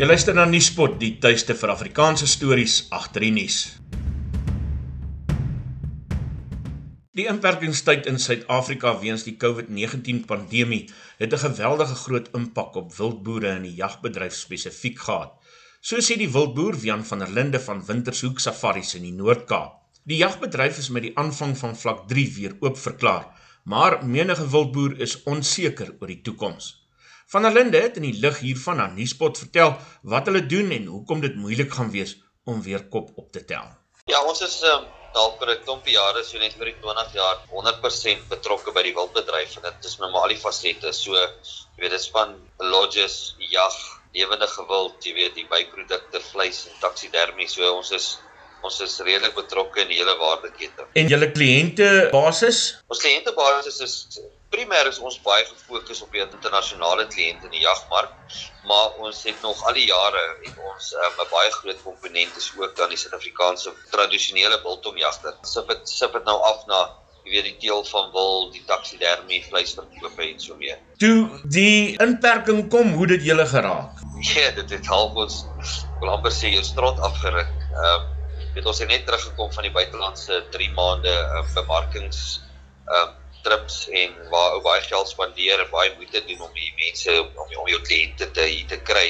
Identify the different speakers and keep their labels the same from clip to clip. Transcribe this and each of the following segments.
Speaker 1: Jy luister na Nuuspot, die tuiste vir Afrikaanse stories agter die nuus. Die inperkingstyd in Suid-Afrika weens die COVID-19 pandemie het 'n geweldige groot impak op wildboere en die jagbedryf spesifiek gehad. So sê die wildboer Jan van der Linde van Wintershoek Safaris in die Noord-Kaap. Die jagbedryf is met die aanvang van vlak 3 weer oop verklaar, maar menige wildboer is onseker oor die toekoms. Van der Linde het in die lig hiervan aan Nuuspot vertel wat hulle doen en hoekom dit moeilik gaan wees om weer kop op te tel.
Speaker 2: Ja, ons is um, dalk vir 'n klompie jare, so net vir die 20 jaar, 100% betrokke by die wildbedryf en dit is met al die fasette. So, jy weet, dit is van lodges, jag, lewende gewild, jy weet, die byprodukte, vleis en taksidermie. So ons is ons is redelik betrokke in die hele waardeketting.
Speaker 1: En julle kliënte basis?
Speaker 2: Ons kliënte basis is primêr is ons baie gefokus op die internasionale kliënte in die jagmark, maar ons het nog al die jare het ons um, 'n um, baie groot komponent is ook aan die Suid-Afrikaanse tradisionele biltomjagter. Sif dit sif dit nou af na jy weet die teel van wil, die taksidermie, vleisverkope en so meer.
Speaker 1: Toe die inperking kom, hoe dit julle geraak?
Speaker 2: Ja, dit het half ons wil amper sê jou strot afgeruk. Ehm um, weet ons het net teruggekom van die buitelandse 3 maande um, bemarkings ehm um, trips en waar ou baie geld spandeer en baie moeite doen om die mense om om jou kliënte te hier te kry.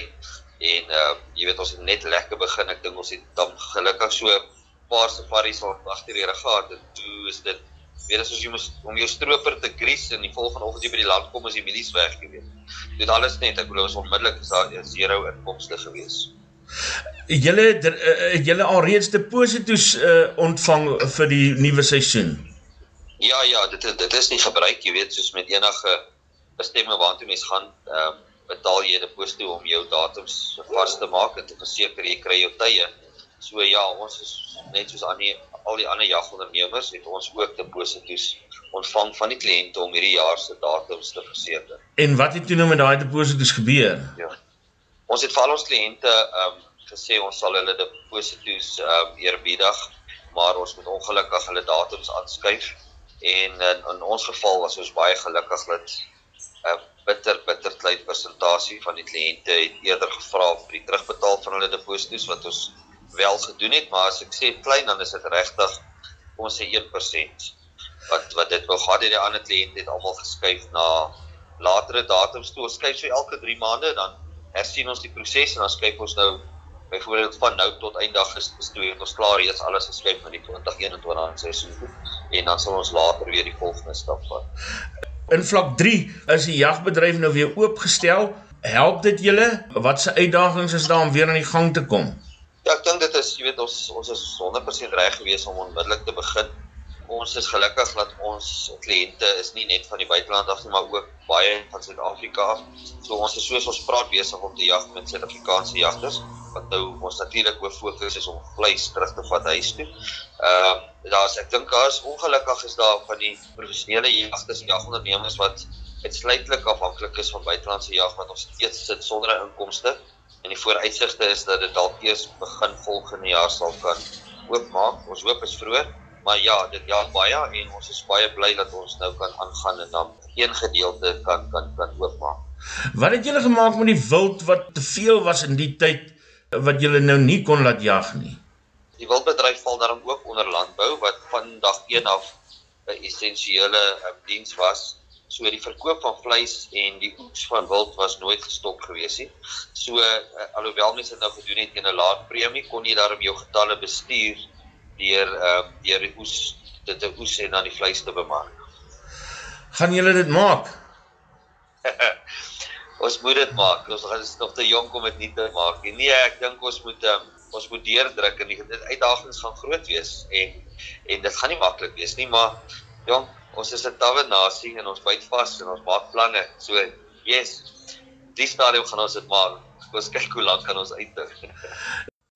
Speaker 2: En uh jy weet ons het net lekker begin. Ek dink ons het dan gelukkig so 'n paar safaris al agterere gehad en toe is dit weet as jy moet om jou stroper te gries en die volgende oggend jy by die land kom as die milies weg gewees. Dit alles net ek glo ons onmiddellik is daar zero inkomste gewees.
Speaker 1: Julle het uh, julle alreeds deposito's uh, ontvang vir die nuwe seisoen.
Speaker 2: Ja ja, dit is dit is nie gebruik, jy weet, soos met enige bestemming waartoe mens gaan, ehm uh, betaal jy 'n deposito om jou datums vas te maak en te verseker jy kry jou tye. So ja, ons is net soos aan die al die ander jagondernemers het ons ook deposito's ontvang van die kliënte om hierdie jaar se datums te verseker.
Speaker 1: En wat het toe nou met daai deposito's gebeur?
Speaker 2: Ja. Ons het vir al ons kliënte ehm um, gesê ons sal hulle deposito's ehm um, eerbiedig, maar ons moet ongelukkig hulle datums aanskuif en in, in ons geval was ons baie gelukkig dat 'n uh, bitter bitter klein persentasie van die kliënte het eerder gevra vir die terugbetaal van hulle deposito's wat ons wel gedoen het maar as ek sê klein dan is dit regtig ons sê 1% wat wat dit wou gehad het. Die ander kliënte het almal geskuif na latere datums toe. Ons skuif so elke 3 maande dan hersien ons die proses en dan skuif ons nou byvoorbeeld van nou tot eindag is gestoei ons klaar reeds alles geskryf vir die 2021 seisoen en dan sal ons later weer die volgende stap vat.
Speaker 1: In vlak 3 is die jagbedryf nou weer oopgestel. Help dit julle? Wat se uitdagings is daar om weer aan die gang te kom?
Speaker 2: Ja, ek dink dit is, jy weet ons ons is 100% reg gewees om onmiddellik te begin ons is gelukkig dat ons kliënte is nie net van die buiteland af nie, maar ook baie van Suid-Afrika af. So ons is soos ons praat besig om te jag met Suid-Afrikaanse jagters wat nou ons natuurlik hoof fokus is om vleis terug te vat huis toe. Ehm uh, daar's ek dink daar is ongelukkig is daar van die professionele jagters en jagondernemers wat uitsluitlik afhanklik is van buitelandse jag wat ons steeds sit sonder inkomste en die vooruitsigte is dat dit dalk eers begin volgende jaar sal kan oopmaak. Ons hoop is vroeër maar ja, dit ja baie en ons is baie bly dat ons nou kan aangaan en dan een gedeelte kan kan kan oopmaak.
Speaker 1: Wat het julle gemaak met die wild wat te veel was in die tyd wat julle nou nie kon laat jag nie?
Speaker 2: Die wildbedryf val daarom ook onder landbou wat van dag 1 af 'n essensiële um, diens was. So die verkoop van vleis en die oes van wild was nooit gestop gewees nie. So uh, alhoewel mense dit nou gedoen het teen 'n lae premie, kon jy daarom jou getalle bestuur deur ehm uh, deur die oes dit te oes en dan die vleis te bemark.
Speaker 1: Gaan julle dit maak?
Speaker 2: Ons moet dit maak. Ons is nog te jonk om dit nie te maak nie. Nee, ek dink ons moet um, ons moet deurdruk en die uitdagings gaan groot wees en en dit gaan nie maklik wees nie, maar jong, ons is 'n tawwe nasie en ons byt vas en ons maak planne. So, yes. Die stadium gaan ons dit maak. Ons kyk hoe lank kan ons uithou.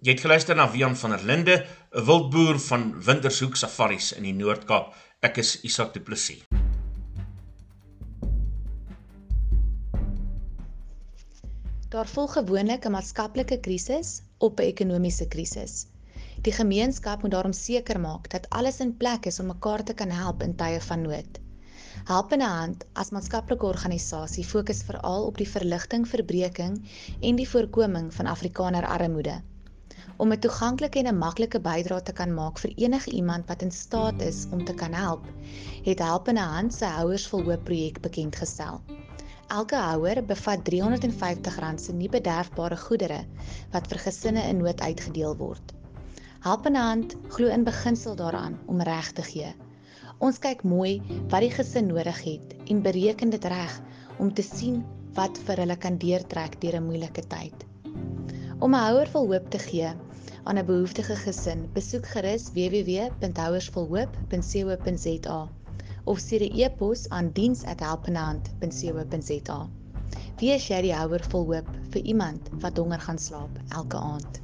Speaker 1: Jy het geluister na Wian van der Linde, 'n wildboer van Wintershoek Safaris in die Noord-Kaap. Ek is Isak Du Plessis.
Speaker 3: Daar volg gewoonlik 'n maatskaplike krisis op 'n ekonomiese krisis. Die gemeenskap moet daarom seker maak dat alles in plek is om mekaar te kan help in tye van nood. Helpende Hand as maatskaplike organisasie fokus veral op die verligting, verbreeking en die voorkoming van Afrikaner armoede. Om 'n toeganklike en 'n maklike bydrae te kan maak vir enige iemand wat in staat is om te kan help, het Helpende Hand se Houers vol Hoop projek bekend gestel. Elke houer bevat R350 se nie bederfbare goedere wat vir gesinne in nood uitgedeel word. Helpende Hand glo in beginsel daaraan om reg te gee. Ons kyk mooi wat die gesin nodig het en bereken dit reg om te sien wat vir hulle kan deurtrek deur 'n moeilike tyd. Om 'n houer vol hoop te gee aan 'n behoeftige gesin, besoek gerus www.houersvolhoop.co.za of stuur 'n e-pos aan diens@helpendehand.co.za. Wie is jy die houer vol hoop vir iemand wat honger gaan slaap elke aand?